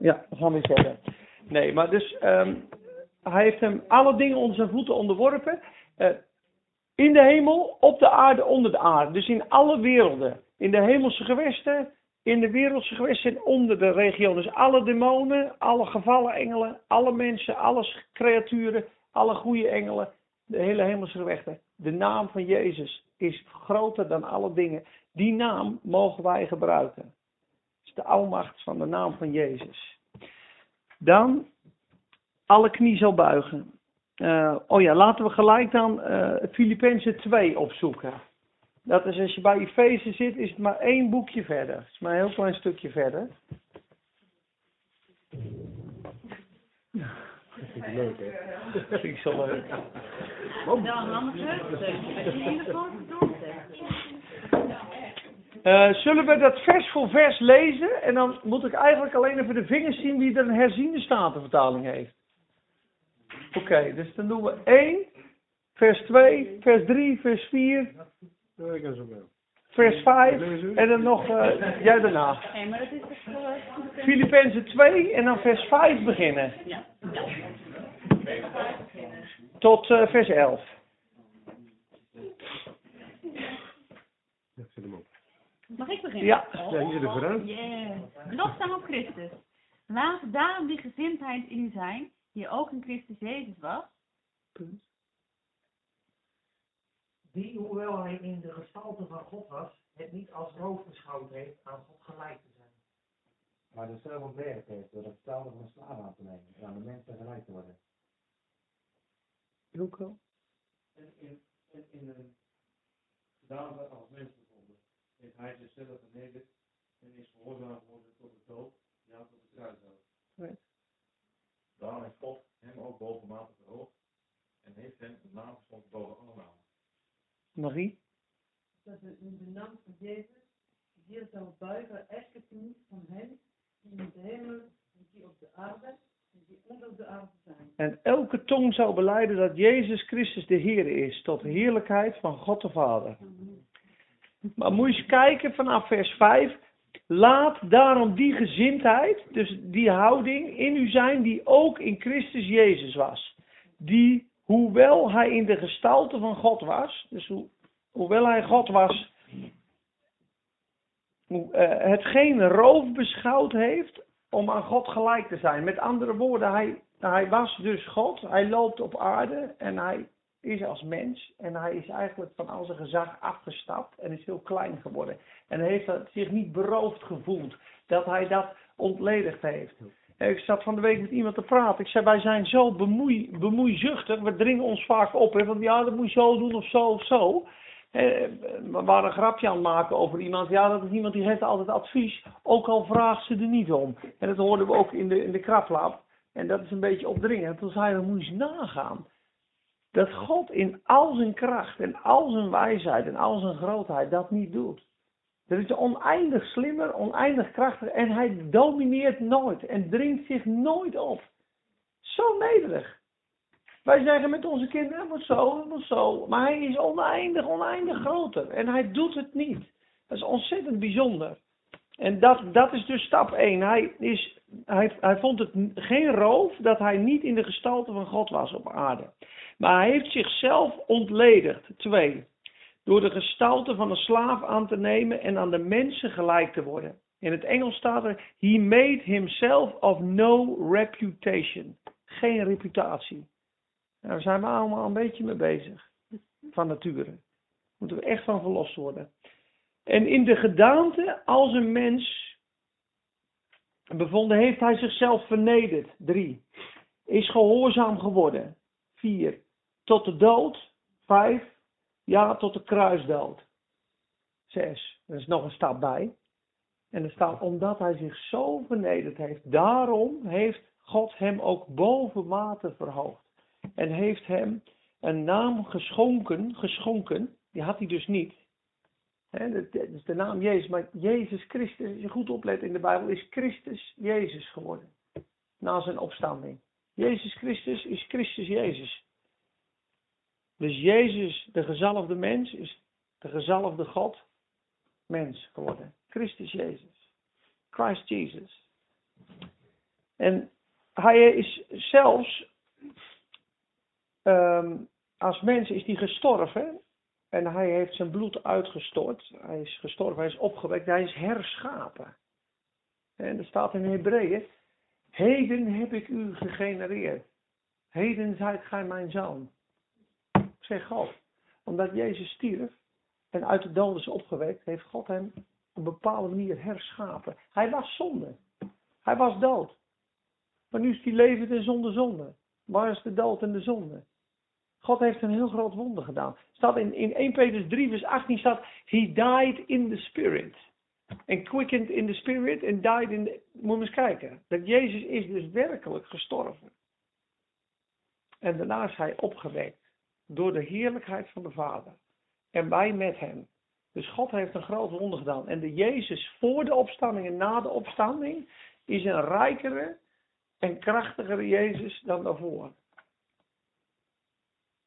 Ja, we gaan weer verder. Nee, maar dus ehm, hij heeft hem alle dingen onder zijn voeten onderworpen. Eh, in de hemel, op de aarde, onder de aarde. Dus in alle werelden. In de hemelse gewesten, in de wereldse gewesten en onder de regio. Dus alle demonen, alle gevallen engelen, alle mensen, alle creaturen, alle goede engelen. De hele hemelse gewesten. De naam van Jezus is groter dan alle dingen. Die naam mogen wij gebruiken. Is de almacht van de naam van Jezus. Dan alle knie zal buigen. Uh, oh ja, laten we gelijk dan uh, Filippenzen 2 opzoeken. Dat is als je bij Efeze zit, is het maar één boekje verder. Het is maar een heel klein stukje verder. Dat vind ik leuk, hè? Dat vind ik zo leuk. Uh, zullen we dat vers voor vers lezen? En dan moet ik eigenlijk alleen even de vingers zien wie er een herziende statenvertaling heeft. Oké, dus dan doen we 1, vers 2, vers 3, vers 4, vers 5 en dan nog uh, jij daarna. Filippenzen 2 en dan vers 5 beginnen. Tot uh, vers 11. Mag ik beginnen? Ja. Oh, Ja, hier de vooruit. yeah. Lofzang op Christus. Laat daarom die gezindheid in u zijn, die ook in Christus Jezus was. Die, hoewel hij in de gestalte van God was, het niet als roof beschouwd heeft aan God gelijk te zijn. Maar de zelf ontwerp heeft door het hetzelfde van een slaaf aan te nemen en aan de mensen gelijk te worden. Wilco? En in, en in een gedaante als mens bevonden, heeft hij zichzelf vernederd en is gehoorzaam geworden tot de dood, ja tot de kruisdood. Nee. Daarom heeft God hem ook bovenmate verhoogd en heeft hem een naam geschonken boven alle namen. Marie? dat er in de naam van Jezus hier zal buigen elke knie van hen die in de hemel en die op de aarde en die onder de aarde zijn. En elke tong zou beleiden dat Jezus Christus de Heer is, tot de heerlijkheid van God de Vader. Maar moet je eens kijken vanaf vers 5. Laat daarom die gezindheid, dus die houding in u zijn die ook in Christus Jezus was. Die, hoewel hij in de gestalte van God was, dus ho- hoewel hij God was, eh, het geen roof beschouwd heeft om aan God gelijk te zijn. Met andere woorden, hij, hij was dus God, hij loopt op aarde en hij is als mens en hij is eigenlijk van al zijn gezag afgestapt en is heel klein geworden. En heeft dat zich niet beroofd gevoeld dat hij dat ontledigd heeft. Ik zat van de week met iemand te praten. Ik zei, wij zijn zo bemoei, bemoeizuchtig. We dringen ons vaak op. Hè, van ja, dat moet je zo doen of zo of zo. Eh, We waren een grapje aan het maken over iemand. Ja, dat is iemand die heeft altijd advies. Ook al vraagt ze er niet om. En dat hoorden we ook in de, in de kraplab. En dat is een beetje opdringend. Toen zei hij, moet je eens nagaan. Dat God in al zijn kracht en al zijn wijsheid en al zijn grootheid dat niet doet. Dat is oneindig slimmer, oneindig krachtiger en hij domineert nooit en dringt zich nooit op. Zo nederig. Wij zeggen met onze kinderen, moet zo, het moet zo. Maar hij is oneindig, oneindig groter en hij doet het niet. Dat is ontzettend bijzonder. En dat, dat is dus stap 1. Hij, is, hij, hij vond het geen roof dat hij niet in de gestalte van God was op aarde. Maar hij heeft zichzelf ontledigd. Twee. Door de gestalte van een slaaf aan te nemen en aan de mensen gelijk te worden. In het Engels staat er: He made himself of no reputation. Geen reputatie. Nou, daar zijn we allemaal een beetje mee bezig. Van nature. Moeten we echt van verlost worden. En in de gedaante als een mens bevonden heeft hij zichzelf vernederd. Drie. Is gehoorzaam geworden. Vier. Tot de dood. Vijf. Ja, tot de kruisdood. Zes. Er is nog een stap bij. En er staat, omdat hij zich zo vernederd heeft, daarom heeft God hem ook bovenmate verhoogd. En heeft hem een naam geschonken, geschonken, die had hij dus niet. Dat is de naam Jezus, maar Jezus Christus, als je goed oplet in de Bijbel, is Christus Jezus geworden. Na zijn opstanding. Jezus Christus is Christus Jezus. Dus Jezus, de gezalfde mens, is de gezalfde God, mens geworden. Christus Jezus. Christ Jesus. En hij is zelfs, ehm, als mens is hij gestorven. En hij heeft zijn bloed uitgestort. Hij is gestorven, hij is opgewekt, hij is herschapen. En er staat in Hebreeën, heden heb ik u gegenereerd. Heden zijt gij mijn zoon. Zeg God, omdat Jezus stierf en uit de dood is opgewekt, heeft God hem op een bepaalde manier herschapen. Hij was zonde. Hij was dood. Maar nu is hij levend en zonder zonde. Waar is de dood en de zonde? God heeft een heel groot wonder gedaan. Staat in, in 1 Petrus 3 vers 18 staat, He died in the spirit. En quickened in the spirit and died in. Moet je eens kijken. Dat Jezus is dus werkelijk gestorven. En daarna is hij opgewekt. Door de heerlijkheid van de Vader. En wij met hem. Dus God heeft een groot wonder gedaan. En de Jezus voor de opstanding en na de opstanding is een rijkere en krachtigere Jezus dan daarvoor.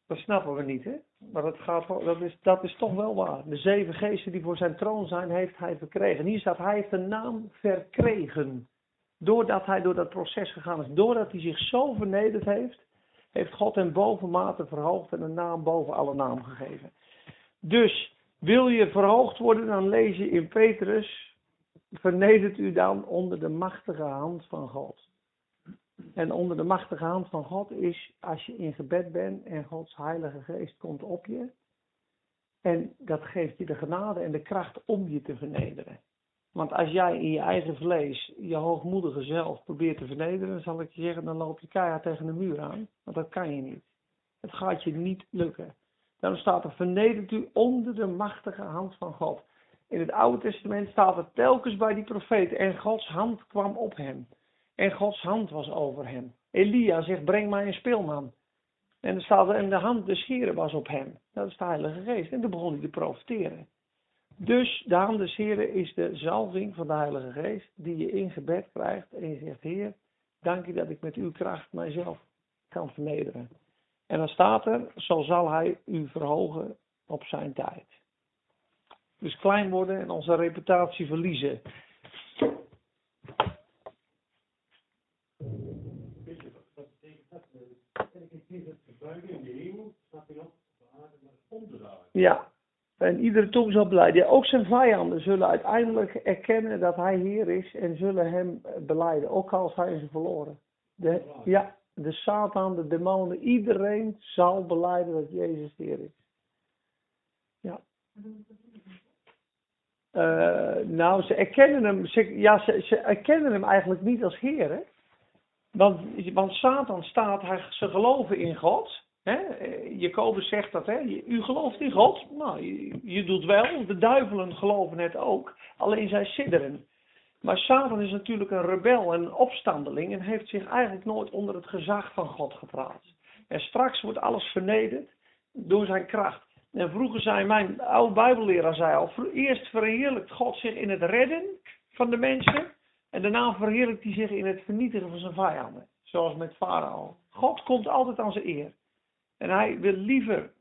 Dat snappen we niet, hè? Maar dat, gaat, dat, is, dat is toch wel waar. De zeven geesten die voor zijn troon zijn, heeft hij verkregen. Hier staat, hij heeft een naam verkregen. Doordat hij door dat proces gegaan is. Doordat hij zich zo vernederd heeft, heeft God hem bovenmate verhoogd en een naam boven alle naam gegeven. Dus, wil je verhoogd worden, dan lees je in Petrus, vernedert u dan onder de machtige hand van God. En onder de machtige hand van God is als je in gebed bent en Gods Heilige Geest komt op je. En dat geeft je de genade en de kracht om je te vernederen. Want als jij in je eigen vlees je hoogmoedige zelf probeert te vernederen, zal ik je zeggen, dan loop je keihard tegen de muur aan. Want dat kan je niet. Het gaat je niet lukken. Daarom staat er, vernedert u onder de machtige hand van God. In het Oude Testament staat er telkens bij die profeten, en Gods hand kwam op hem. En Gods hand was over hem. Elia zegt, breng mij een speelman. En er staat er, en de hand des Heren was op hem. Dat is de Heilige Geest. En toen begon hij te profiteren. Dus de hand des Heren is de zalving van de Heilige Geest, die je in gebed krijgt. En je zegt, Heer, dank u dat ik met uw kracht mijzelf kan vernederen. En dan staat er, zo zal hij u verhogen op zijn tijd. Dus klein worden en onze reputatie verliezen. Je. Ja, en iedere tong zal. Ja, ook zijn vijanden zullen uiteindelijk erkennen dat hij Heer is en zullen hem beleiden, ook als hij is verloren. De, ja, de Satan, de demonen, iedereen zal beleiden dat Jezus Heer is. Ja. Eh, nou, ze erkennen hem, ze, ja, ze, ze erkennen hem eigenlijk niet als Heer? Want, Satan staat, ze geloven in God. Hè? Jacobus zegt dat, u gelooft in God. Nou, je, doet wel. De duivelen geloven het ook. Alleen zij sidderen. Maar Satan is natuurlijk een rebel en een opstandeling en heeft zich eigenlijk nooit onder het gezag van God geplaatst. En straks wordt alles vernederd door zijn kracht. En vroeger zei mijn oude bijbelleraar zei al, eerst verheerlijkt God zich in het redden van de mensen en daarna verheerlijkt hij zich in het vernietigen van zijn vijanden. Zoals met Farao. God komt altijd aan zijn eer. En hij wil liever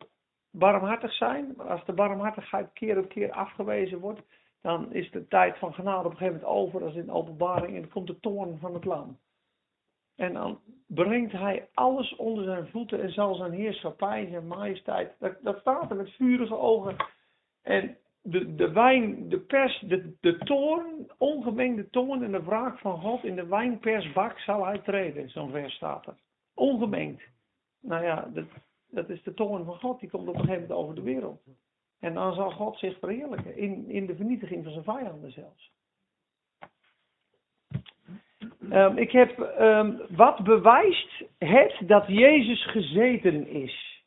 barmhartig zijn, maar als de barmhartigheid keer op keer afgewezen wordt, dan is de tijd van genade op een gegeven moment over, als in openbaring, en komt de toorn van het lam. En dan brengt hij alles onder zijn voeten en zal zijn heerschappij, zijn majesteit, dat, dat staat er met vurige ogen. En de, de wijn, de pers, de, de toorn, ongemengde toorn en de wraak van God in de wijnpersbak zal hij treden, zo'n vers staat er. Ongemengd. Nou ja, dat, dat is de toorn van God, die komt op een gegeven moment over de wereld. En dan zal God zich verheerlijken in, in de vernietiging van zijn vijanden zelfs. Ehm, ik heb, ehm, wat bewijst het dat Jezus gezeten is?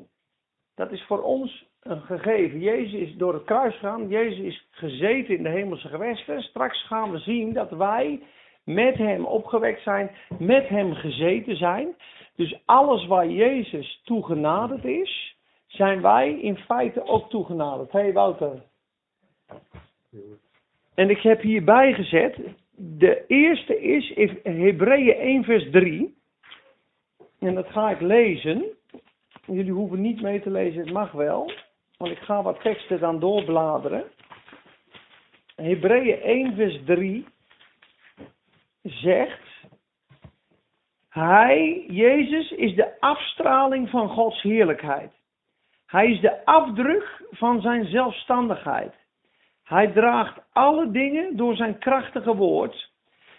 Dat is voor ons een gegeven. Jezus is door het kruis gegaan. Jezus is gezeten in de hemelse gewesten. Straks gaan we zien dat wij met hem opgewekt zijn, met hem gezeten zijn. Dus alles waar Jezus toegenaderd is, zijn wij in feite ook toegenaderd. Hé hey Wouter. En ik heb hierbij gezet, de eerste is Hebreeën 1 vers 3. En dat ga ik lezen. Jullie hoeven niet mee te lezen, het mag wel. Want ik ga wat teksten dan doorbladeren. Hebreeën 1 vers 3 zegt, Hij, Jezus, is de afstraling van Gods heerlijkheid. Hij is de afdruk van zijn zelfstandigheid. Hij draagt alle dingen door zijn krachtige woord.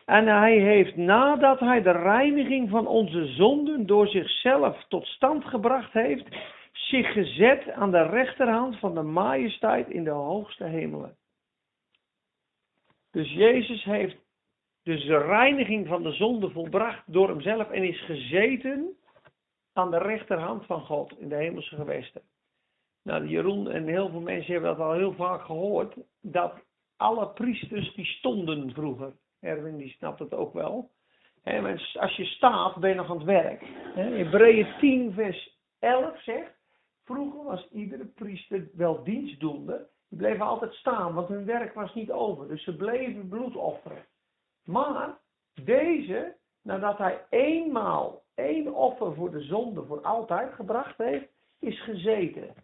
En hij heeft nadat hij de reiniging van onze zonden door zichzelf tot stand gebracht heeft, zich gezet aan de rechterhand van de majesteit in de hoogste hemelen. Dus Jezus heeft dus de reiniging van de zonde volbracht door hemzelf en is gezeten aan de rechterhand van God in de hemelse gewesten. Nou, Jeroen en heel veel mensen hebben dat al heel vaak gehoord, dat alle priesters die stonden vroeger. Erwin die snapt het ook wel. He, als je staat, ben je nog aan het werk. He, Hebreeën 10 vers 11 zegt, vroeger was iedere priester wel dienstdoende. Die bleven altijd staan, want hun werk was niet over. Dus ze bleven bloed offeren. Maar deze, nadat hij eenmaal één offer voor de zonde voor altijd gebracht heeft, is gezeten.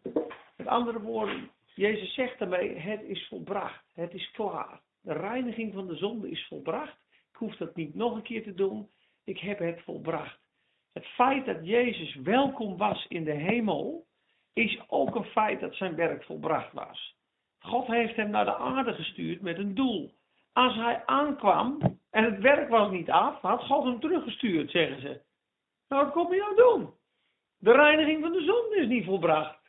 Met andere woorden, Jezus zegt daarmee, het is volbracht, het is klaar. De reiniging van de zonde is volbracht. Ik hoef dat niet nog een keer te doen. Ik heb het volbracht. Het feit dat Jezus welkom was in de hemel, is ook een feit dat zijn werk volbracht was. God heeft hem naar de aarde gestuurd met een doel. Als hij aankwam en het werk was niet af, had God hem teruggestuurd, zeggen ze. Nou, wat kom je nou doen? De reiniging van de zonde is niet volbracht.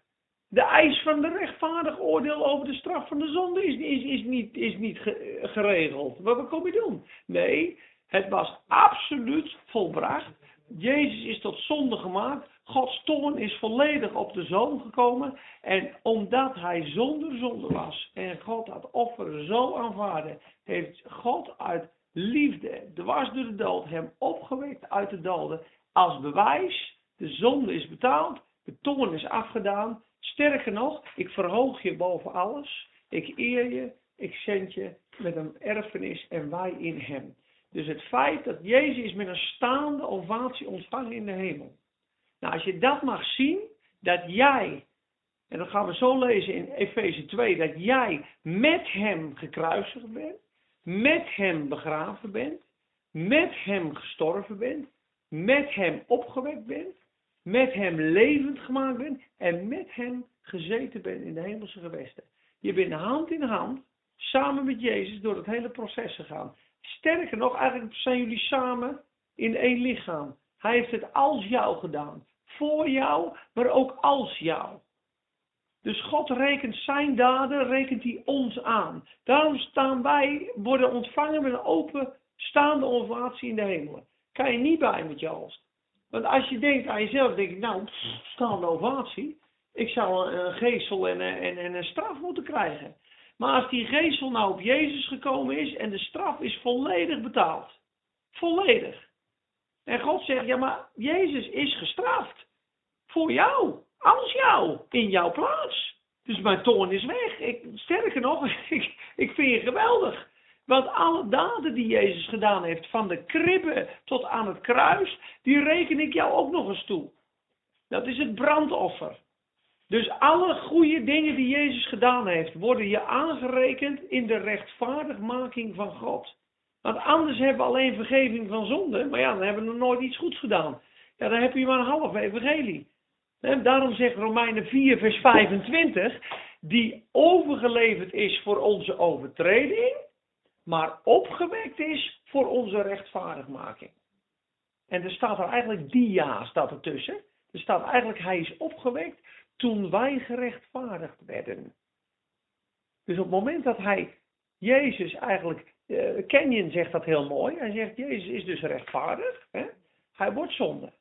De eis van de rechtvaardig oordeel over de straf van de zonde is, is, is niet, is niet geregeld. Wat, wat kom je doen? Nee, het was absoluut volbracht. Jezus is tot zonde gemaakt. Gods toorn is volledig op de zoon gekomen. En omdat hij zonder zonde was en God dat offer zo aanvaarde, heeft God uit liefde, dwars door de dood, hem opgewekt uit de doden. Als bewijs, de zonde is betaald, de toorn is afgedaan. Sterker nog, ik verhoog je boven alles. Ik eer je, ik zend je met een erfenis en wij in hem. Dus het feit dat Jezus is met een staande ovatie ontvangen in de hemel. Nou, als je dat mag zien, dat jij, en dat gaan we zo lezen in Efeze 2, dat jij met hem gekruisigd bent, met hem begraven bent, met hem gestorven bent, met hem opgewekt bent, met hem levend gemaakt bent en met hem gezeten bent in de hemelse gewesten. Je bent hand in hand, samen met Jezus, door het hele proces gegaan. Sterker nog, eigenlijk zijn jullie samen in één lichaam. Hij heeft het als jou gedaan. Voor jou, maar ook als jou. Dus God rekent zijn daden, rekent hij ons aan. Daarom staan wij, worden ontvangen met een open staande ovatie in de hemel. Kan je niet bij met je als. Want als je denkt aan jezelf, denk ik, nou, staande ovatie. Ik zou een geestel en, en, en een straf moeten krijgen. Maar als die geestel nou op Jezus gekomen is en de straf is volledig betaald. Volledig. En God zegt, ja maar Jezus is gestraft. Voor jou. Als jou. In jouw plaats. Dus mijn toorn is weg. Ik, sterker nog, ik, ik vind je geweldig. Want alle daden die Jezus gedaan heeft, van de kribbe tot aan het kruis, die reken ik jou ook nog eens toe. Dat is het brandoffer. Dus alle goede dingen die Jezus gedaan heeft, worden je aangerekend in de rechtvaardigmaking van God. Want anders hebben we alleen vergeving van zonde, maar ja, dan hebben we nooit iets goeds gedaan. Ja, dan heb je maar een half evangelie. En daarom zegt Romeinen 4, vers 25, die overgeleverd is voor onze overtreding, maar opgewekt is voor onze rechtvaardigmaking. En er staat er eigenlijk dia staat ertussen. Er staat eigenlijk, hij is opgewekt toen wij gerechtvaardigd werden. Dus op het moment dat hij, Jezus eigenlijk, uh, Kenyon zegt dat heel mooi, hij zegt Jezus is dus rechtvaardig, hè? hij wordt zonde.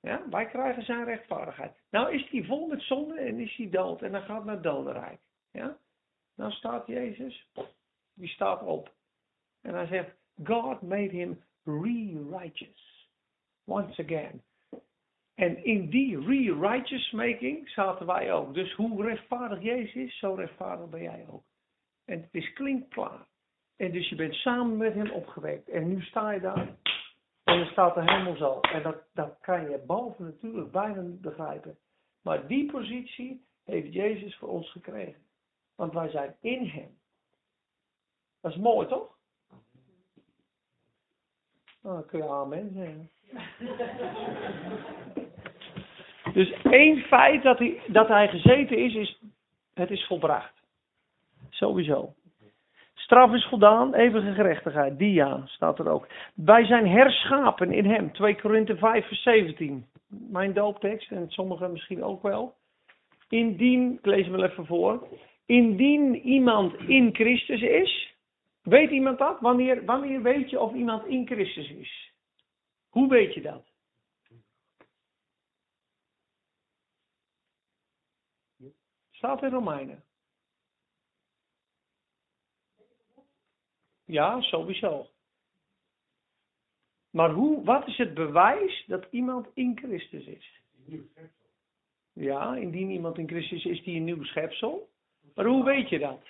Ja, wij krijgen zijn rechtvaardigheid. Nou is hij vol met zonde en is hij dood en dan gaat naar dodenrijk. Ja? Nou staat Jezus, die staat op. En hij zegt, God made him re-righteous. Once again. En in die re-righteous making zaten wij ook. Dus hoe rechtvaardig Jezus is, zo rechtvaardig ben jij ook. En het is klinkklaar. En dus je bent samen met hem opgewekt. En nu sta je daar. En dan staat de hemel zo. En dat, dat kan je boven natuurlijk bijna niet begrijpen. Maar die positie heeft Jezus voor ons gekregen. Want wij zijn in hem. Dat is mooi toch? Nou, dan kun je amen zeggen. Dus één feit dat hij, dat hij gezeten is, is het is volbracht. Sowieso. Straf is voldaan, eeuwige gerechtigheid. Die ja, staat er ook. Wij zijn herschapen in hem. 2 Korinthe 5 vers 17. Mijn dooptekst en sommigen misschien ook wel. Indien, ik lees hem wel even voor. Indien iemand in Christus is. Weet iemand dat? Wanneer, wanneer weet je of iemand in Christus is? Hoe weet je dat? Staat in Romeinen. Ja, sowieso. Maar hoe, wat is het bewijs dat iemand in Christus is? Ja, indien iemand in Christus is, is die een nieuw schepsel. Maar hoe weet je dat?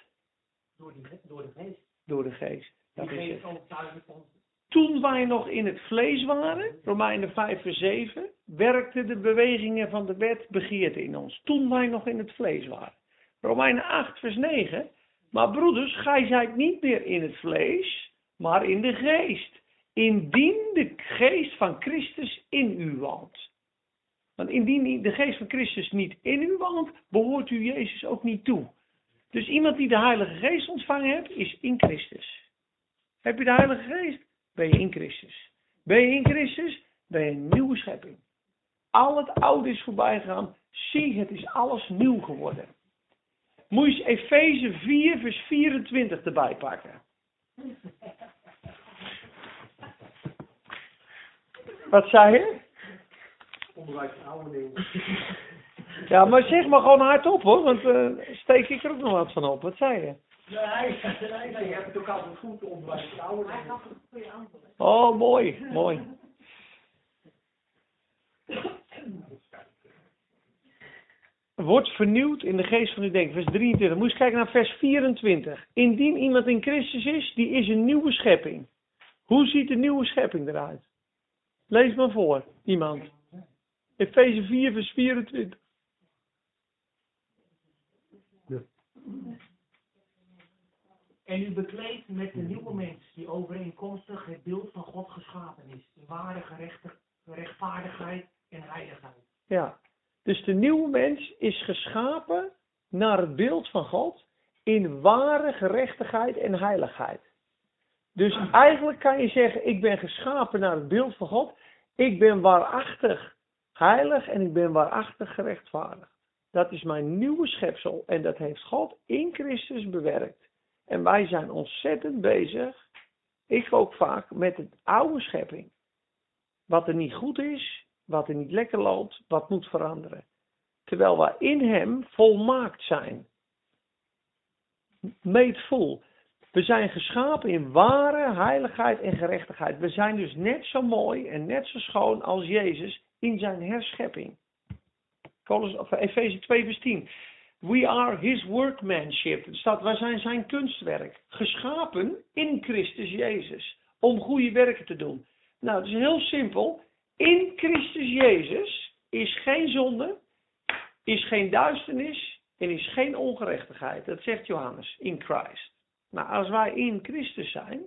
Door, die, door de geest. Door de geest. Dat Die is het. Toen wij nog in het vlees waren, Romeinen 5 vers 7, werkten de bewegingen van de wet begeerte in ons. Toen wij nog in het vlees waren. Romeinen 8 vers 9, maar broeders, gij zijt niet meer in het vlees, maar in de geest. Indien de geest van Christus in u woont. Want indien de geest van Christus niet in u woont, behoort u Jezus ook niet toe. Dus iemand die de Heilige Geest ontvangen heeft, is in Christus. Heb je de Heilige Geest? Ben je in Christus. Ben je in Christus? Ben je een nieuwe schepping. Al het oude is voorbij gegaan. Zie, het is alles nieuw geworden. Moet je eens Efeze 4 vers 24 erbij pakken. Wat zei je? Onderwijs van oude. Ja, maar zeg maar gewoon hardop hoor, want eh, steek ik er ook nog wat van op. Wat zei je? Nee, nee, je hebt het ook altijd goed, onderwijs van oude nieuw. Oh, mooi, mooi. Wordt vernieuwd in de geest van uw denken. Vers 23. Moet je eens kijken naar vers 24. Indien iemand in Christus is, die is een nieuwe schepping. Hoe ziet de nieuwe schepping eruit? Lees maar voor, iemand. Efeze 4, vers 24. En u bekleedt met de nieuwe mens die overeenkomstig het beeld van God geschapen is. In ware gerechte, rechtvaardigheid en heiligheid. Ja. Dus de nieuwe mens is geschapen naar het beeld van God in ware gerechtigheid en heiligheid. Dus eigenlijk kan je zeggen, ik ben geschapen naar het beeld van God. Ik ben waarachtig heilig en ik ben waarachtig gerechtvaardigd. Dat is mijn nieuwe schepsel en dat heeft God in Christus bewerkt. En wij zijn ontzettend bezig, ik ook vaak, met het oude schepping. Wat er niet goed is, wat er niet lekker loopt, wat moet veranderen. Terwijl wij in hem volmaakt zijn. Made full. We zijn geschapen in ware heiligheid en gerechtigheid. We zijn dus net zo mooi en net zo schoon als Jezus in zijn herschepping. Of Efeze 2 vers 10. We are his workmanship. Staat, wij zijn zijn kunstwerk. Geschapen in Christus Jezus. Om goede werken te doen. Nou, het is heel simpel. In Christus Jezus is geen zonde, is geen duisternis en is geen ongerechtigheid. Dat zegt Johannes, in Christ. Nou, als wij in Christus zijn,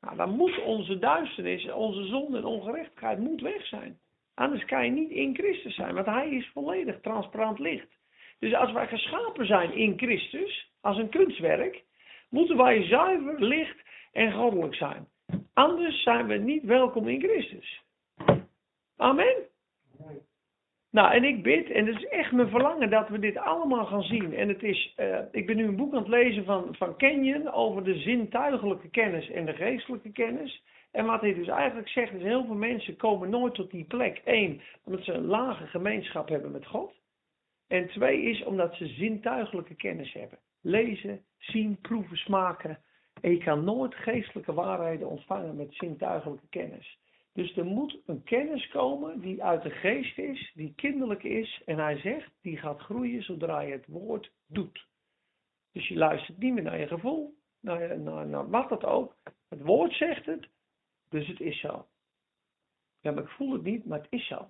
nou, dan moet onze duisternis, onze zonde en ongerechtigheid moet weg zijn. Anders kan je niet in Christus zijn, want hij is volledig transparant licht. Dus als wij geschapen zijn in Christus, als een kunstwerk, moeten wij zuiver, licht en goddelijk zijn. Anders zijn we niet welkom in Christus. Amen. Nou, en ik bid, en het is echt mijn verlangen dat we dit allemaal gaan zien. En het is, eh, ik ben nu een boek aan het lezen van, van Kenyon over de zintuigelijke kennis en de geestelijke kennis. En wat hij dus eigenlijk zegt, is heel veel mensen komen nooit tot die plek. Eén, omdat ze een lage gemeenschap hebben met God. En twee is omdat ze zintuigelijke kennis hebben. Lezen, zien, proeven, smaken. En je kan nooit geestelijke waarheden ontvangen met zintuigelijke kennis. Dus er moet een kennis komen die uit de geest is, die kinderlijk is. En hij zegt, die gaat groeien zodra je het woord doet. Dus je luistert niet meer naar je gevoel, naar, wat dat ook. Het woord zegt het, dus het is zo. Ja, maar ik voel het niet, maar het is zo.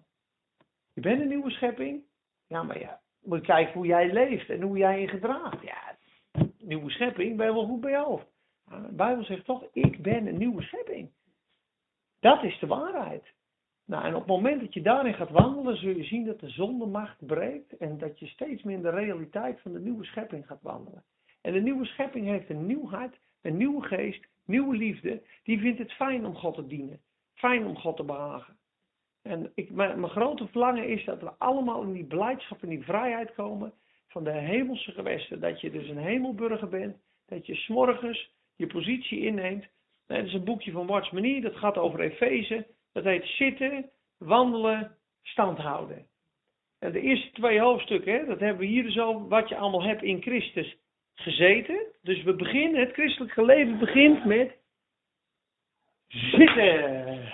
Je bent een nieuwe schepping. Ja, maar ja, moet kijken hoe jij leeft en hoe jij je gedraagt. Ja, nieuwe schepping, ben je wel goed bij je hoofd. De Bijbel zegt toch, ik ben een nieuwe schepping. Dat is de waarheid. Nou, en op het moment dat je daarin gaat wandelen, zul je zien dat de zondemacht breekt en dat je steeds meer in de realiteit van de nieuwe schepping gaat wandelen. En de nieuwe schepping heeft een nieuw hart, een nieuwe geest, nieuwe liefde. Die vindt het fijn om God te dienen, fijn om God te behagen. En ik, mijn, mijn grote verlangen is dat we allemaal in die blijdschap en die vrijheid komen van de hemelse gewesten. Dat je dus een hemelburger bent, dat je s'morgens je positie inneemt. Dat is een boekje van Watchman dat gaat over Efeze. Dat heet zitten, wandelen, stand houden. En de eerste twee hoofdstukken, hè, dat hebben we hier dus over wat je allemaal hebt in Christus gezeten. Dus we beginnen, het christelijke leven begint met zitten.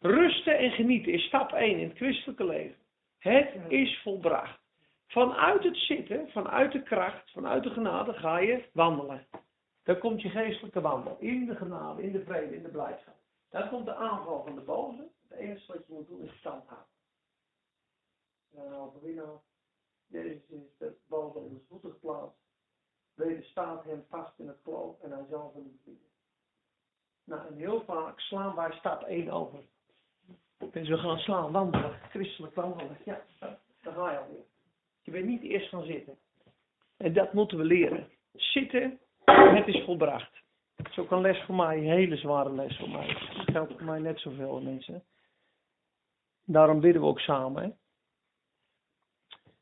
Rusten en genieten is stap 1 in het christelijke leven. Het is volbracht. Vanuit het zitten, vanuit de kracht, vanuit de genade ga je wandelen. Dan komt je geestelijke wandel. In de genade, in de vrede, in de blijdschap. Dan komt de aanval van de boze. Het enige wat je moet doen is stand houden. En dan overwinnaar. Jezus is de boze onder de voeten geplaatst. Wederstaat hem vast in het geloof en hij zal van hem bieden. Nou, en heel vaak slaan wij stap 1 over. Dus we gaan slaan, wandelen, christelijk wandelen. Ja, daar ga je alweer. Je bent niet eerst gaan zitten. En dat moeten we leren. Zitten, het is volbracht. Dat is ook een les voor mij, een hele zware les voor mij. Dat geldt voor mij net zoveel mensen. Daarom bidden we ook samen. Hè?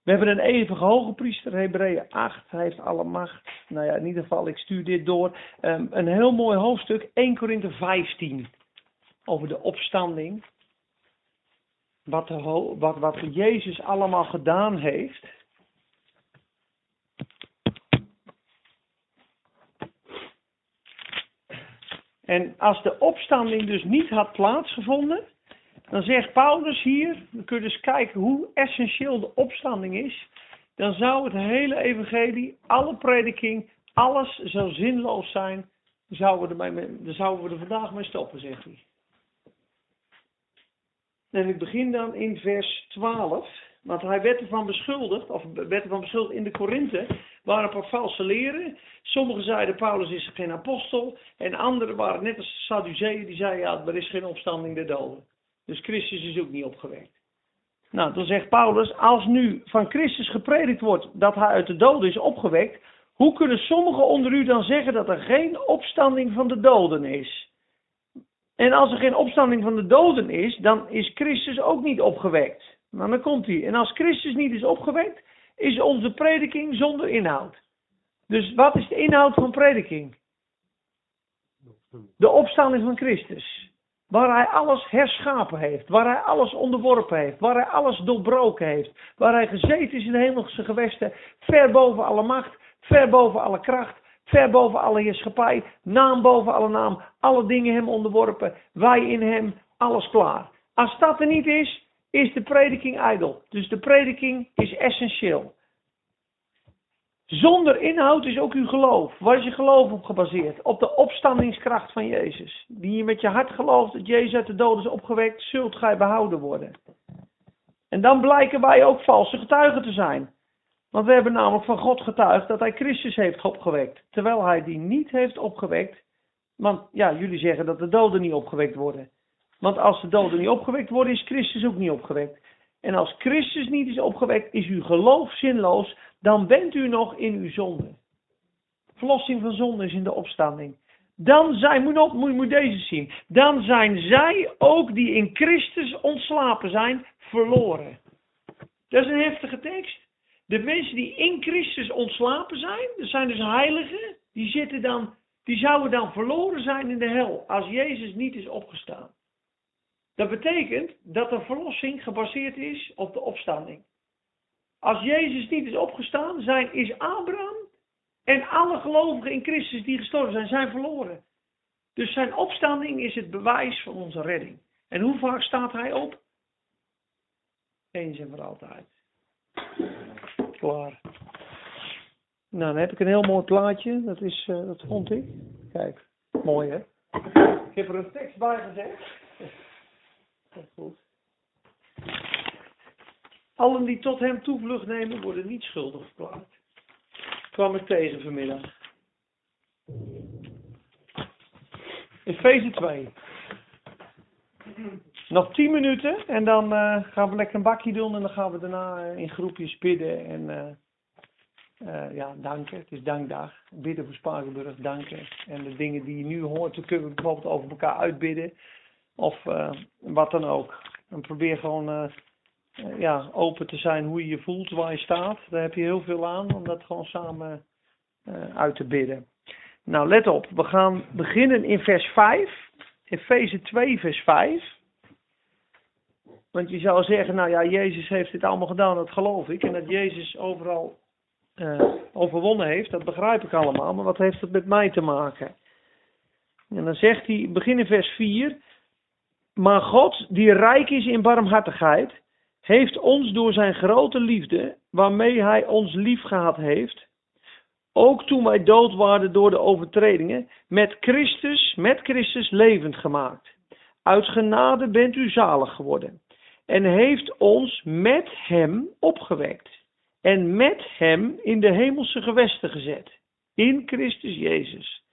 We hebben een eeuwige hoge priester, Hebreeën 8, hij heeft alle macht. Nou ja, in ieder geval, ik stuur dit door. Um, een heel mooi hoofdstuk, 1 Korinthe 15, over de opstanding. Wat, de, wat, wat Jezus allemaal gedaan heeft. En als de opstanding dus niet had plaatsgevonden, dan zegt Paulus hier, we kunnen dus kijken hoe essentieel de opstanding is, dan zou het hele evangelie, alle prediking, alles zou zinloos zijn, dan zouden we, dan zouden we er vandaag mee stoppen, zegt hij. En ik begin dan in vers 12, want hij werd ervan beschuldigd, of werd ervan beschuldigd in de Korinthe, waren paar valse leren. Sommigen zeiden Paulus is geen apostel, en anderen waren net als de Sadduceeën, die zeiden ja, er is geen opstanding der doden. Dus Christus is ook niet opgewekt. Nou, dan zegt Paulus, als nu van Christus gepredikt wordt dat hij uit de doden is opgewekt, hoe kunnen sommigen onder u dan zeggen dat er geen opstanding van de doden is? En als er geen opstanding van de doden is, dan is Christus ook niet opgewekt. Maar dan komt hij. En als Christus niet is opgewekt, is onze prediking zonder inhoud. Dus wat is de inhoud van prediking? De opstanding van Christus. Waar hij alles herschapen heeft. Waar hij alles onderworpen heeft. Waar hij alles doorbroken heeft. Waar hij gezeten is in de hemelse gewesten. Ver boven alle macht. Ver boven alle kracht. Ver boven alle heerschappij. Naam boven alle naam. Alle dingen hem onderworpen. Wij in hem. Alles klaar. Als dat er niet is, is de prediking ijdel. Dus de prediking is essentieel. Zonder inhoud is ook uw geloof. Waar is je geloof op gebaseerd? Op de opstandingskracht van Jezus. Die je met je hart gelooft dat Jezus uit de doden is opgewekt, zult gij behouden worden. En dan blijken wij ook valse getuigen te zijn. Want we hebben namelijk van God getuigd dat hij Christus heeft opgewekt. Terwijl hij die niet heeft opgewekt. Want ja, jullie zeggen dat de doden niet opgewekt worden. Want als de doden niet opgewekt worden, is Christus ook niet opgewekt. En als Christus niet is opgewekt, is uw geloof zinloos, dan bent u nog in uw zonde. Verlossing van zonde is in de opstanding. Dan zijn, moet, moet deze zien, dan zijn zij ook die in Christus ontslapen zijn, verloren. Dat is een heftige tekst. De mensen die in Christus ontslapen zijn, dat zijn dus heiligen, die, zitten dan, die zouden dan verloren zijn in de hel, als Jezus niet is opgestaan. Dat betekent dat de verlossing gebaseerd is op de opstanding. Als Jezus niet is opgestaan, zijn, is Abraham en alle gelovigen in Christus die gestorven zijn, zijn verloren. Dus zijn opstanding is het bewijs van onze redding. En hoe vaak staat hij op? Eens en voor altijd. Klaar. Nou, dan heb ik een heel mooi plaatje. Dat, is, uh, dat vond ik. Kijk, mooi hè. Ik heb er een tekst bij gezet. Allen die tot hem toevlucht nemen, worden niet schuldig verklaard. Kwam ik tegen vanmiddag. Efeze 2. Nog tien minuten en dan eh, gaan we lekker een bakje doen en dan gaan we daarna eh, in groepjes bidden en eh, ja, danken. Het is dankdag. Bidden voor Spakenburg, danken. En de dingen die je nu hoort, dan kunnen we bijvoorbeeld over elkaar uitbidden. Of eh, wat dan ook. En probeer gewoon eh, eh, ja, open te zijn hoe je je voelt, waar je staat. Daar heb je heel veel aan om dat gewoon samen uit te bidden. Nou, let op. We gaan beginnen in vers 5. Efeze 2, vers 5. Want je zou zeggen, nou ja, Jezus heeft dit allemaal gedaan, dat geloof ik. En dat Jezus overal overwonnen heeft, dat begrijp ik allemaal. Maar wat heeft dat met mij te maken? En dan zegt hij, begin in vers 4. Maar God, die rijk is in barmhartigheid, heeft ons door zijn grote liefde, waarmee hij ons lief gehad heeft, ook toen wij dood waren door de overtredingen, met Christus, met Christus levend gemaakt. Uit genade bent u zalig geworden. En heeft ons met hem opgewekt. En met hem in de hemelse gewesten gezet. In Christus Jezus.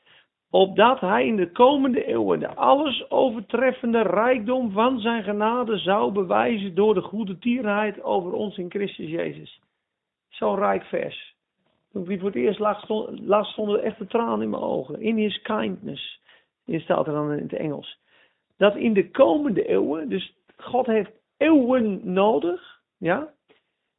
Opdat hij in de komende eeuwen de alles overtreffende rijkdom van zijn genade zou bewijzen door de goede tierenheid over ons in Christus Jezus. Zo'n rijk vers. Toen ik voor het eerst las, stond, stonden er echte tranen in mijn ogen. In his kindness. Hier staat er dan in het Engels. Dat in de komende eeuwen, dus God heeft eeuwen nodig, ja,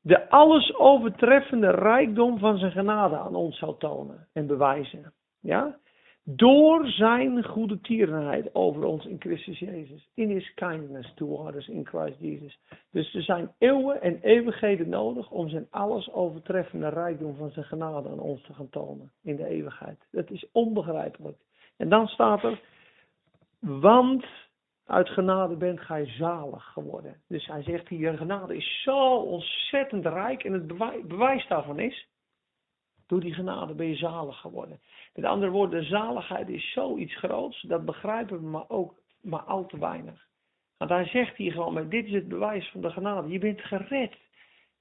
de alles overtreffende rijkdom van zijn genade aan ons zou tonen en bewijzen. Ja? Door zijn goede tierenheid over ons in Christus Jezus. In his kindness toward us in Christ Jesus. Dus er zijn eeuwen en eeuwigheden nodig om zijn alles overtreffende rijkdom van zijn genade aan ons te gaan tonen in de eeuwigheid. Dat is onbegrijpelijk. En dan staat er, want uit genade bent gij zalig geworden. Dus hij zegt hier, genade is zo ontzettend rijk en het bewij- bewijs daarvan is, door die genade ben je zalig geworden. Met andere woorden, de zaligheid is zoiets groots, dat begrijpen we maar ook maar al te weinig. Want hij zegt hier gewoon, maar dit is het bewijs van de genade. Je bent gered.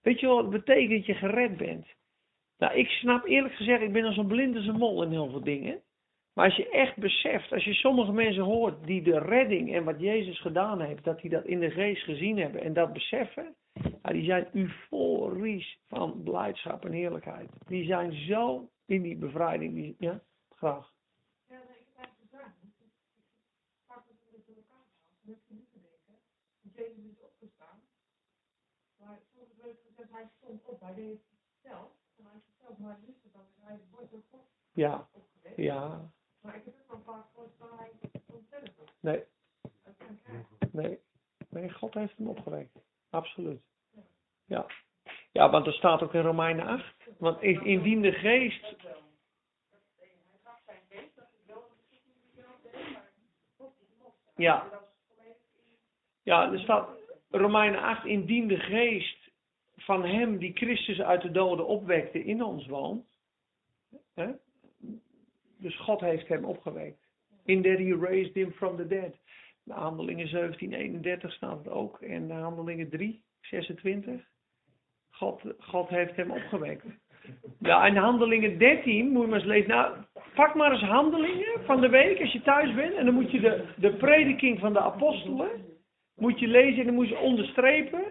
Weet je wat het betekent dat je gered bent? Nou, ik snap eerlijk gezegd, ik ben als een blind als een mol in heel veel dingen. Maar als je echt beseft, als je sommige mensen hoort die de redding en wat Jezus gedaan heeft, dat die dat in de geest gezien hebben en dat beseffen, ja, die zijn euforisch van blijdschap en heerlijkheid. Die zijn zo in die bevrijding. Die, ja, graag. Jezus is opgestaan. Maar soms werd gezegd, hij stond op. Hij deed het zelf. En hij vertelt maar wist het dan. Hij wordt door God Ja, ja, Maar ik heb ook een paar waar hij ontzettend nee, nee. Nee, God heeft hem opgewekt. Absoluut. Ja. Ja, want er staat ook in Romeinen 8. Want in- indien de geest Ja. Ja, er staat Romeinen 8, indien de geest van hem die Christus uit de doden opwekte in ons woont. Hè? Dus God heeft hem opgewekt. In that he raised him from the dead. De handelingen 17, 31 staat het ook. En de handelingen 3, 26. God, God heeft hem opgewekt. Ja, en handelingen 13 moet je maar eens lezen. Nou, pak maar eens handelingen van de week als je thuis bent. En dan moet je de, de prediking van de apostelen, moet je lezen en dan moet je onderstrepen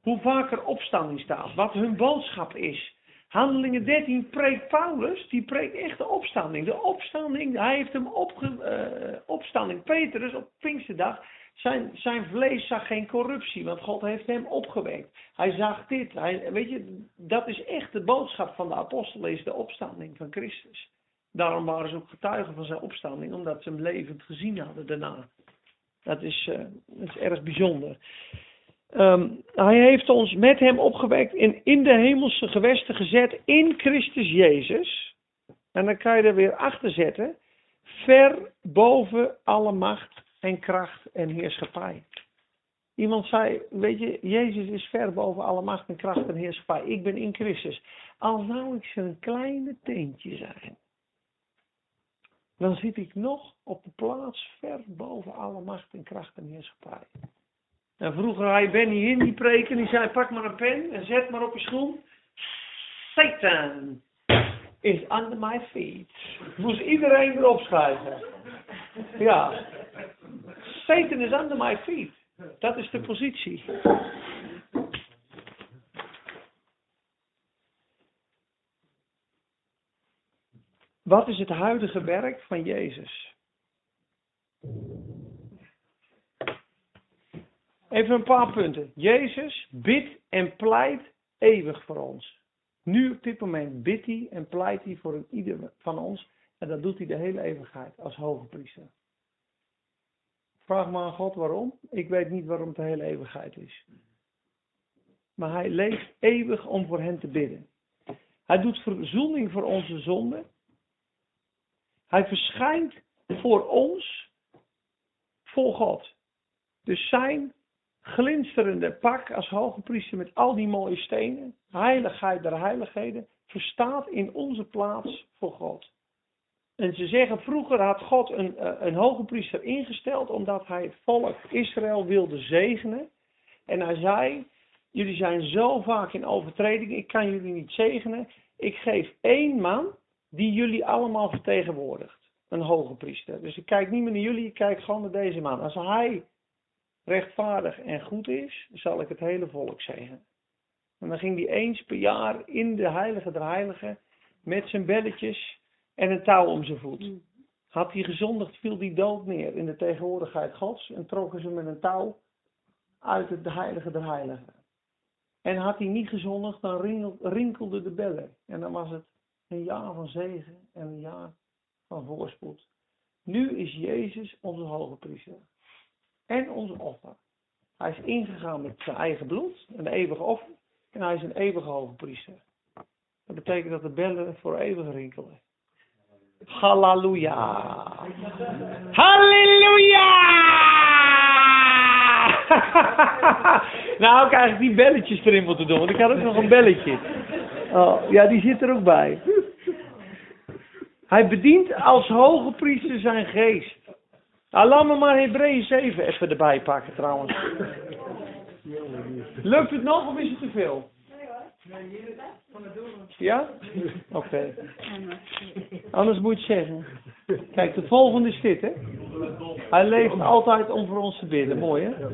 hoe vaak er opstanding staat. Wat hun boodschap is. Handelingen 13 preekt Paulus, die preekt echt de opstanding. De opstanding, hij heeft hem opge, eh, opstanding. Petrus op Pinksterdag, zijn, zijn vlees zag geen corruptie, want God heeft hem opgewekt. Hij zag dit. Hij, weet je, dat is echt de boodschap van de apostelen, is de opstanding van Christus. Daarom waren ze ook getuigen van zijn opstanding, omdat ze hem levend gezien hadden daarna. Dat is, eh, dat is erg bijzonder. Ehm, hij heeft ons met hem opgewekt en in de hemelse gewesten gezet in Christus Jezus. En dan kan je er weer achter zetten. Ver boven alle macht en kracht en heerschappij. Iemand zei, weet je, Jezus is ver boven alle macht en kracht en heerschappij. Ik ben in Christus. Al zou ik zijn kleine teentje zijn. Dan zit ik nog op de plaats ver boven alle macht en kracht en heerschappij. En vroeger je Benny Hinn die preken, die zei pak maar een pen en zet maar op je schoen. Satan is under my feet. Moest iedereen erop schrijven. Ja. Satan is under my feet. Dat is de positie. Wat is het huidige werk van Jezus? Even een paar punten. Jezus bidt en pleit eeuwig voor ons. Nu op dit moment bidt hij en pleit hij voor ieder van ons. En dat doet hij de hele eeuwigheid als hoge priester. Vraag maar aan God waarom. Ik weet niet waarom het de hele eeuwigheid is. Maar hij leeft eeuwig om voor hen te bidden. Hij doet verzoening voor onze zonden. Hij verschijnt voor ons, voor God. Dus zijn glinsterende pak als hoge priester met al die mooie stenen, heiligheid der heiligheden, verstaat in onze plaats voor God. En ze zeggen, vroeger had God een, eh, een hoge priester ingesteld omdat hij het volk Israël wilde zegenen. En hij zei, jullie zijn zo vaak in overtreding, ik kan jullie niet zegenen. Ik geef één man die jullie allemaal vertegenwoordigt. Een hoge priester. Dus ik kijk niet meer naar jullie, ik kijk gewoon naar deze man. Als hij rechtvaardig en goed is, zal ik het hele volk zegenen. En dan ging hij eens per jaar in de heilige der heiligen met zijn belletjes en een touw om zijn voet. Had hij gezondigd, viel hij dood neer in de tegenwoordigheid Gods en trokken ze met een touw uit het heilige der heiligen. En had hij niet gezondigd, dan rinkelde de bellen. En dan was het een jaar van zegen en een jaar van voorspoed. Nu is Jezus onze hoge priester. En onze offer. Hij is ingegaan met zijn eigen bloed, een eeuwig offer. En hij is een eeuwige hoge priester. Dat betekent dat de bellen voor eeuwig rinkelen. Halleluja. Halleluja! nou, ik eigenlijk die belletjes erin moeten doen, want ik had ook nog een belletje. Oh, ja, die zit er ook bij. Hij bedient als hoge priester zijn geest. Nou, laat me maar Hebreeën 7 even erbij pakken trouwens. Lukt het nog of is het te veel? Ja? Oké. Anders moet je het zeggen. Kijk, de volgende is dit, hè? Hij leeft altijd om voor ons te bidden. Mooi, hè?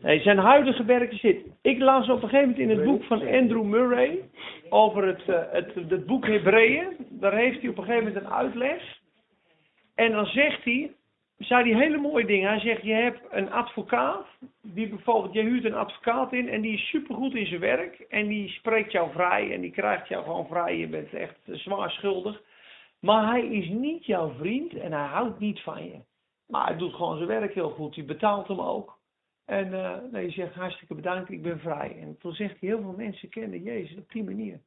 Nee, zijn huidige werk dit. Ik las op een gegeven moment in het boek van Andrew Murray over het, uh, het, het boek Hebreeën. Daar heeft hij op een gegeven moment een uitleg. En dan zegt hij, zei hij hele mooie dingen. Hij zegt, je hebt een advocaat, die bijvoorbeeld, je huurt een advocaat in en die is supergoed in zijn werk. En die spreekt jou vrij en die krijgt jou gewoon vrij. Je bent echt zwaar schuldig. Maar hij is niet jouw vriend en hij houdt niet van je. Maar hij doet gewoon zijn werk heel goed. Je betaalt hem ook. En nou, je zegt hartstikke bedankt, ik ben vrij. En toen zegt hij, heel veel mensen kennen Jezus op die manier.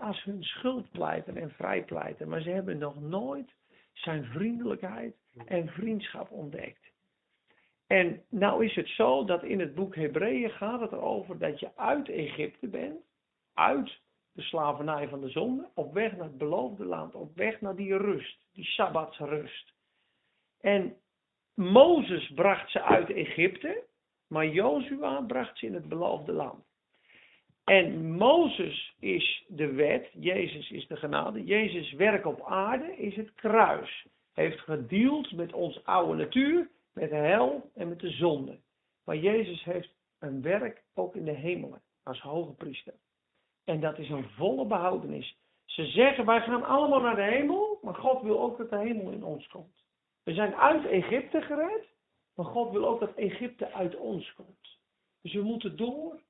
Als hun schuld pleiten en vrij pleiten. Maar ze hebben nog nooit zijn vriendelijkheid en vriendschap ontdekt. En nou is het zo dat in het boek Hebreeën gaat het erover dat je uit Egypte bent, uit de slavernij van de zonde, op weg naar het beloofde land, op weg naar die rust, die sabbatsrust. En Mozes bracht ze uit Egypte, maar Jozua bracht ze in het beloofde land. En Mozes is de wet, Jezus is de genade. Jezus werk op aarde is het kruis. Heeft gedeeld met ons oude natuur, met de hel en met de zonde. Maar Jezus heeft een werk ook in de hemelen als hoge priester. En dat is een volle behoudenis. Ze zeggen wij gaan allemaal naar de hemel, maar God wil ook dat de hemel in ons komt. We zijn uit Egypte gered, maar God wil ook dat Egypte uit ons komt. Dus we moeten door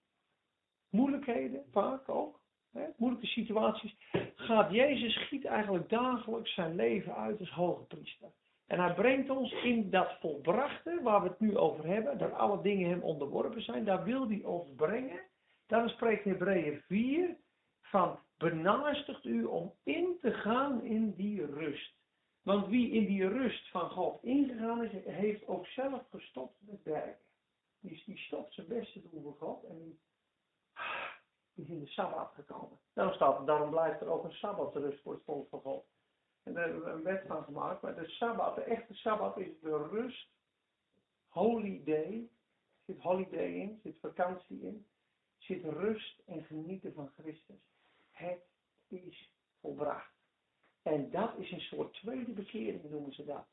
moeilijkheden, vaak ook, hè, moeilijke situaties, gaat Jezus giet eigenlijk dagelijks zijn leven uit als hoge priester. En hij brengt ons in dat volbrachte, waar we het nu over hebben, dat alle dingen hem onderworpen zijn, daar wil hij ons brengen. Daarom spreekt Hebreeën 4 van benaastigt u om in te gaan in die rust. Want wie in die rust van God ingegaan is, heeft ook zelf gestopt met werken. Die, stopt zijn best te doen voor God en die is in de Sabbat gekomen. Staat, daarom blijft er ook een Sabbatrust voor het volk van God. En daar hebben we een wet van gemaakt. Maar de Sabbat, de echte Sabbat is de rust. Holy day. Er zit holiday in, zit vakantie in. Zit rust en genieten van Christus. Het is volbracht. En dat is een soort tweede bekering, noemen ze dat.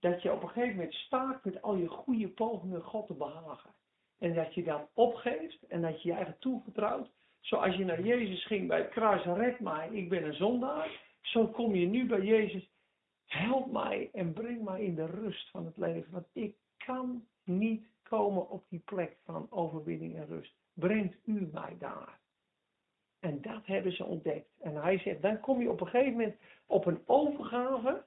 dat je op een gegeven moment staat met al je goede pogingen God te behagen. En dat je dat opgeeft en dat je je eigen toevertrouwt. Zoals je naar Jezus ging bij het kruis, red mij, ik ben een zondaar. Zo kom je nu bij Jezus, help mij en breng mij in de rust van het leven. Want ik kan niet komen op die plek van overwinning en rust. Brengt u mij daar. En dat hebben ze ontdekt. En hij zegt, dan kom je op een gegeven moment op een overgave.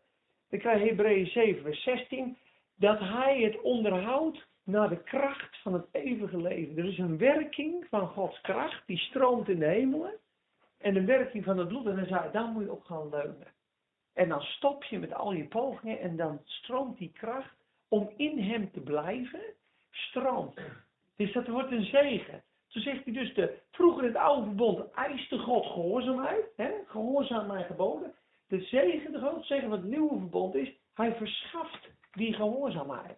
Dan krijg je Hebreeën 7 vers 16. Dat hij het onderhoudt naar de kracht van het eeuwige leven. Er is een werking van Gods kracht, die stroomt in de hemelen. En een werking van het bloed. En dan zei dan moet je op gaan leunen. En dan stop je met al je pogingen en dan stroomt die kracht om in hem te blijven, stroomt. Dus dat wordt een zegen. Toen zegt hij dus, de, vroeger in het oude verbond eiste God gehoorzaamheid, hè, gehoorzaam mijn geboden. De zegen, de grootste zegen van het nieuwe verbond is, hij verschaft die gehoorzaamheid.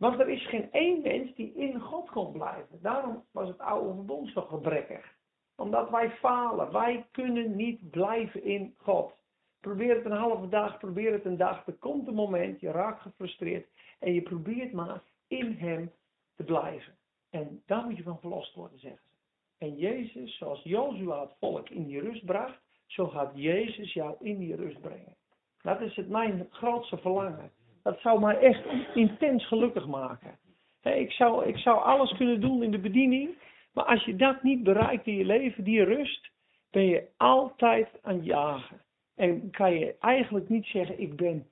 Want er is geen één mens die in God kon blijven. Daarom was het oude verbond zo gebrekkig. Omdat wij falen. Wij kunnen niet blijven in God. Probeer het een halve dag, probeer het een dag. Er komt een moment, je raakt gefrustreerd. En je probeert maar in hem te blijven. En daar moet je van verlost worden, zeggen ze. En Jezus, zoals Jozua het volk in die rust bracht, zo gaat Jezus jou in die rust brengen. Dat is het mijn grootste verlangen. Dat zou mij echt intens gelukkig maken. ik, zou, ik zou alles kunnen doen in de bediening, maar als je dat niet bereikt in je leven, die rust, ben je altijd aan het jagen. En kan je eigenlijk niet zeggen, ik ben,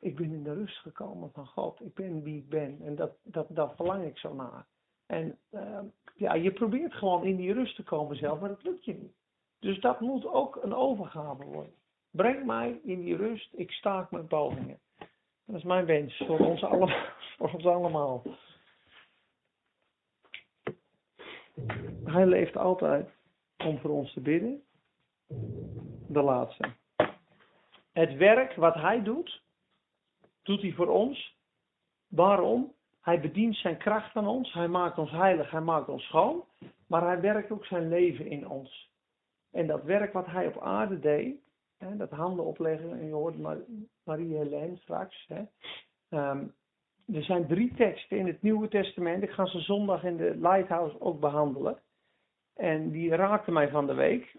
ik ben in de rust gekomen van God. Ik ben wie ik ben. En dat, dat, daar verlang ik zo naar. En uh, ja, je probeert gewoon in die rust te komen zelf, maar dat lukt je niet. Dus dat moet ook een overgave worden. Breng mij in die rust, ik staak mijn pogingen. Dat is mijn wens voor ons. Voor ons allemaal. Hij leeft altijd om voor ons te bidden. De laatste. Het werk wat hij doet, doet hij voor ons. Waarom? Hij bedient zijn kracht aan ons. Hij maakt ons heilig. Hij maakt ons schoon. Maar hij werkt ook zijn leven in ons. En dat werk wat hij op aarde deed, dat handen opleggen, en je hoort Marie-Helene straks. Hè. Ehm, er zijn drie teksten in het Nieuwe Testament. Ik ga ze zondag in de Lighthouse ook behandelen. En die raakten mij van de week.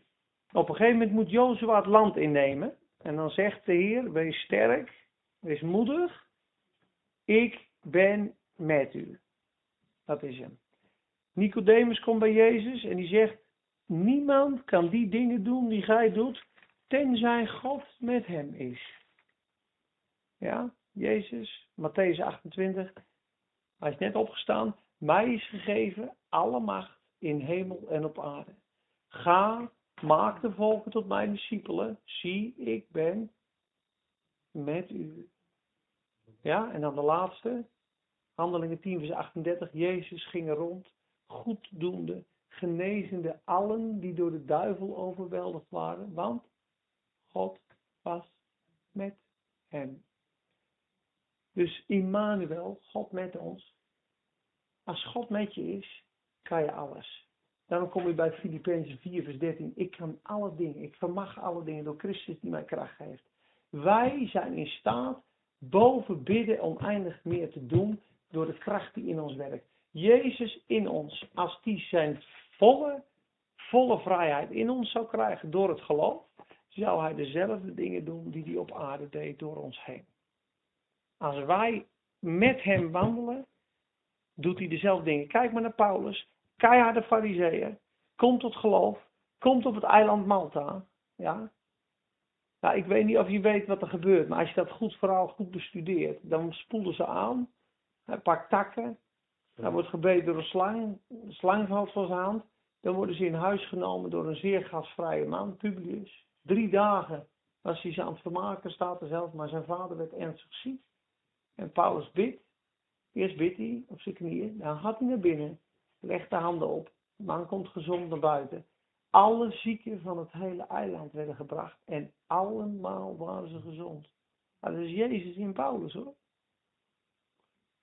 Op een gegeven moment moet Jozua het land innemen. En dan zegt de Heer, wees sterk, wees moedig. Ik ben met u. Dat is hem. Nicodemus komt bij Jezus en die zegt, niemand kan die dingen doen die gij doet, tenzij God met hem is. Ja, Jezus, Matthäus 28, hij is net opgestaan, mij is gegeven alle macht in hemel en op aarde. Ga Maak de volken tot mijn discipelen. Zie, ik ben met u. Ja, en dan de laatste. Handelingen 10 vers 38. Jezus ging rond, goeddoende, genezende allen die door de duivel overweldigd waren. Want God was met hem. Dus Immanuel, God met ons. Als God met je is, kan je alles. Daarom kom je bij Filippenzen 4 vers 13. Ik kan alle dingen, ik vermag alle dingen door Christus die mij kracht geeft. Wij zijn in staat boven bidden oneindig meer te doen door de kracht die in ons werkt. Jezus in ons, als die zijn volle, volle vrijheid in ons zou krijgen door het geloof, zou hij dezelfde dingen doen die hij op aarde deed door ons heen. Als wij met hem wandelen, doet hij dezelfde dingen. Kijk maar naar Paulus keiharde fariseeën, komt tot geloof, komt op het eiland Malta. Ja? Nou, ik weet niet of je weet wat er gebeurt, maar als je dat goed verhaal goed bestudeert, dan spoelen ze aan, een paar takken, dan wordt gebeten door een slang, een slang valt van zijn hand, dan worden ze in huis genomen door een zeer gasvrije man, Publius. Drie dagen was hij ze aan het vermaken, staat er zelf, maar zijn vader werd ernstig ziek. En Paulus bidt, eerst bidt hij op zijn knieën, dan gaat hij naar binnen. Leg de handen op. De man komt gezond naar buiten. Alle zieken van het hele eiland werden gebracht. En allemaal waren ze gezond. Maar dat is Jezus in Paulus hoor.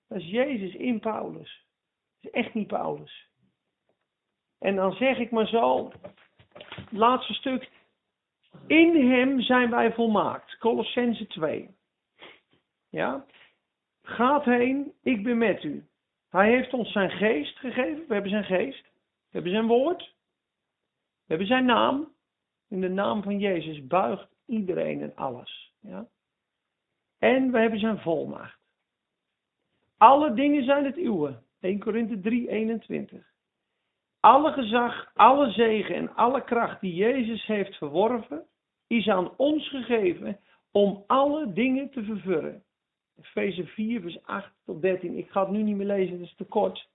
Dat is Jezus in Paulus. Dat is echt niet Paulus. En dan zeg ik maar zo, laatste stuk. In hem zijn wij volmaakt. Colossense 2. Ja? Gaat heen, ik ben met u. Hij heeft ons zijn geest gegeven. We hebben zijn geest. We hebben zijn woord. We hebben zijn naam. In de naam van Jezus buigt iedereen en alles. Ja? En we hebben zijn volmacht. Alle dingen zijn het uwe. 1 Korinthe 3, 21. Alle gezag, alle zegen en alle kracht die Jezus heeft verworven, is aan ons gegeven om alle dingen te vervullen. Efeze 4, vers 8 tot 13. Ik ga het nu niet meer lezen, dat is te kort.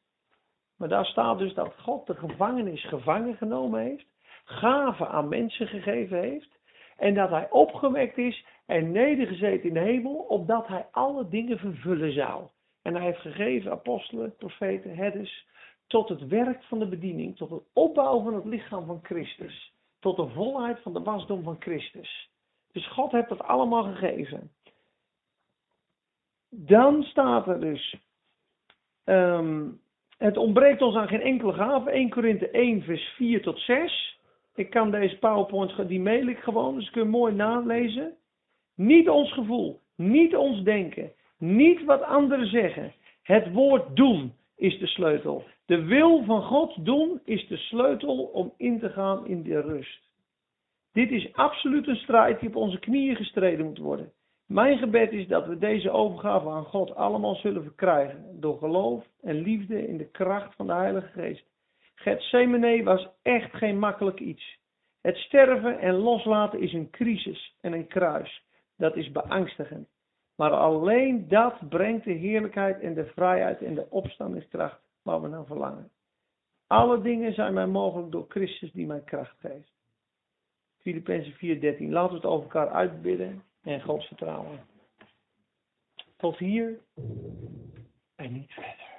Maar daar staat dus dat God de gevangenis gevangen genomen heeft, gaven aan mensen gegeven heeft, en dat hij opgewekt is en nedergezeten in de hemel, opdat hij alle dingen vervullen zou. En hij heeft gegeven apostelen, profeten, herders, tot het werk van de bediening, tot het opbouwen van het lichaam van Christus, tot de volheid van de wasdom van Christus. Dus God heeft dat allemaal gegeven. Dan staat er dus, ehm, het ontbreekt ons aan geen enkele gave, 1 Korinthe 1 vers 4 tot 6. Ik kan deze PowerPoint, die mail ik gewoon, dus kun je mooi nalezen. Niet ons gevoel, niet ons denken, niet wat anderen zeggen. Het woord doen is de sleutel. De wil van God doen is de sleutel om in te gaan in de rust. Dit is absoluut een strijd die op onze knieën gestreden moet worden. Mijn gebed is dat we deze overgave aan God allemaal zullen verkrijgen. Door geloof en liefde in de kracht van de Heilige Geest. Gethsemane was echt geen makkelijk iets. Het sterven en loslaten is een crisis en een kruis. Dat is beangstigend. Maar alleen dat brengt de heerlijkheid en de vrijheid en de opstandingskracht waar we naar verlangen. Alle dingen zijn mij mogelijk door Christus die mij kracht geeft. Filippenzen 4:13. Laten we het over elkaar uitbidden en God vertrouwen. Tot hier en niet verder.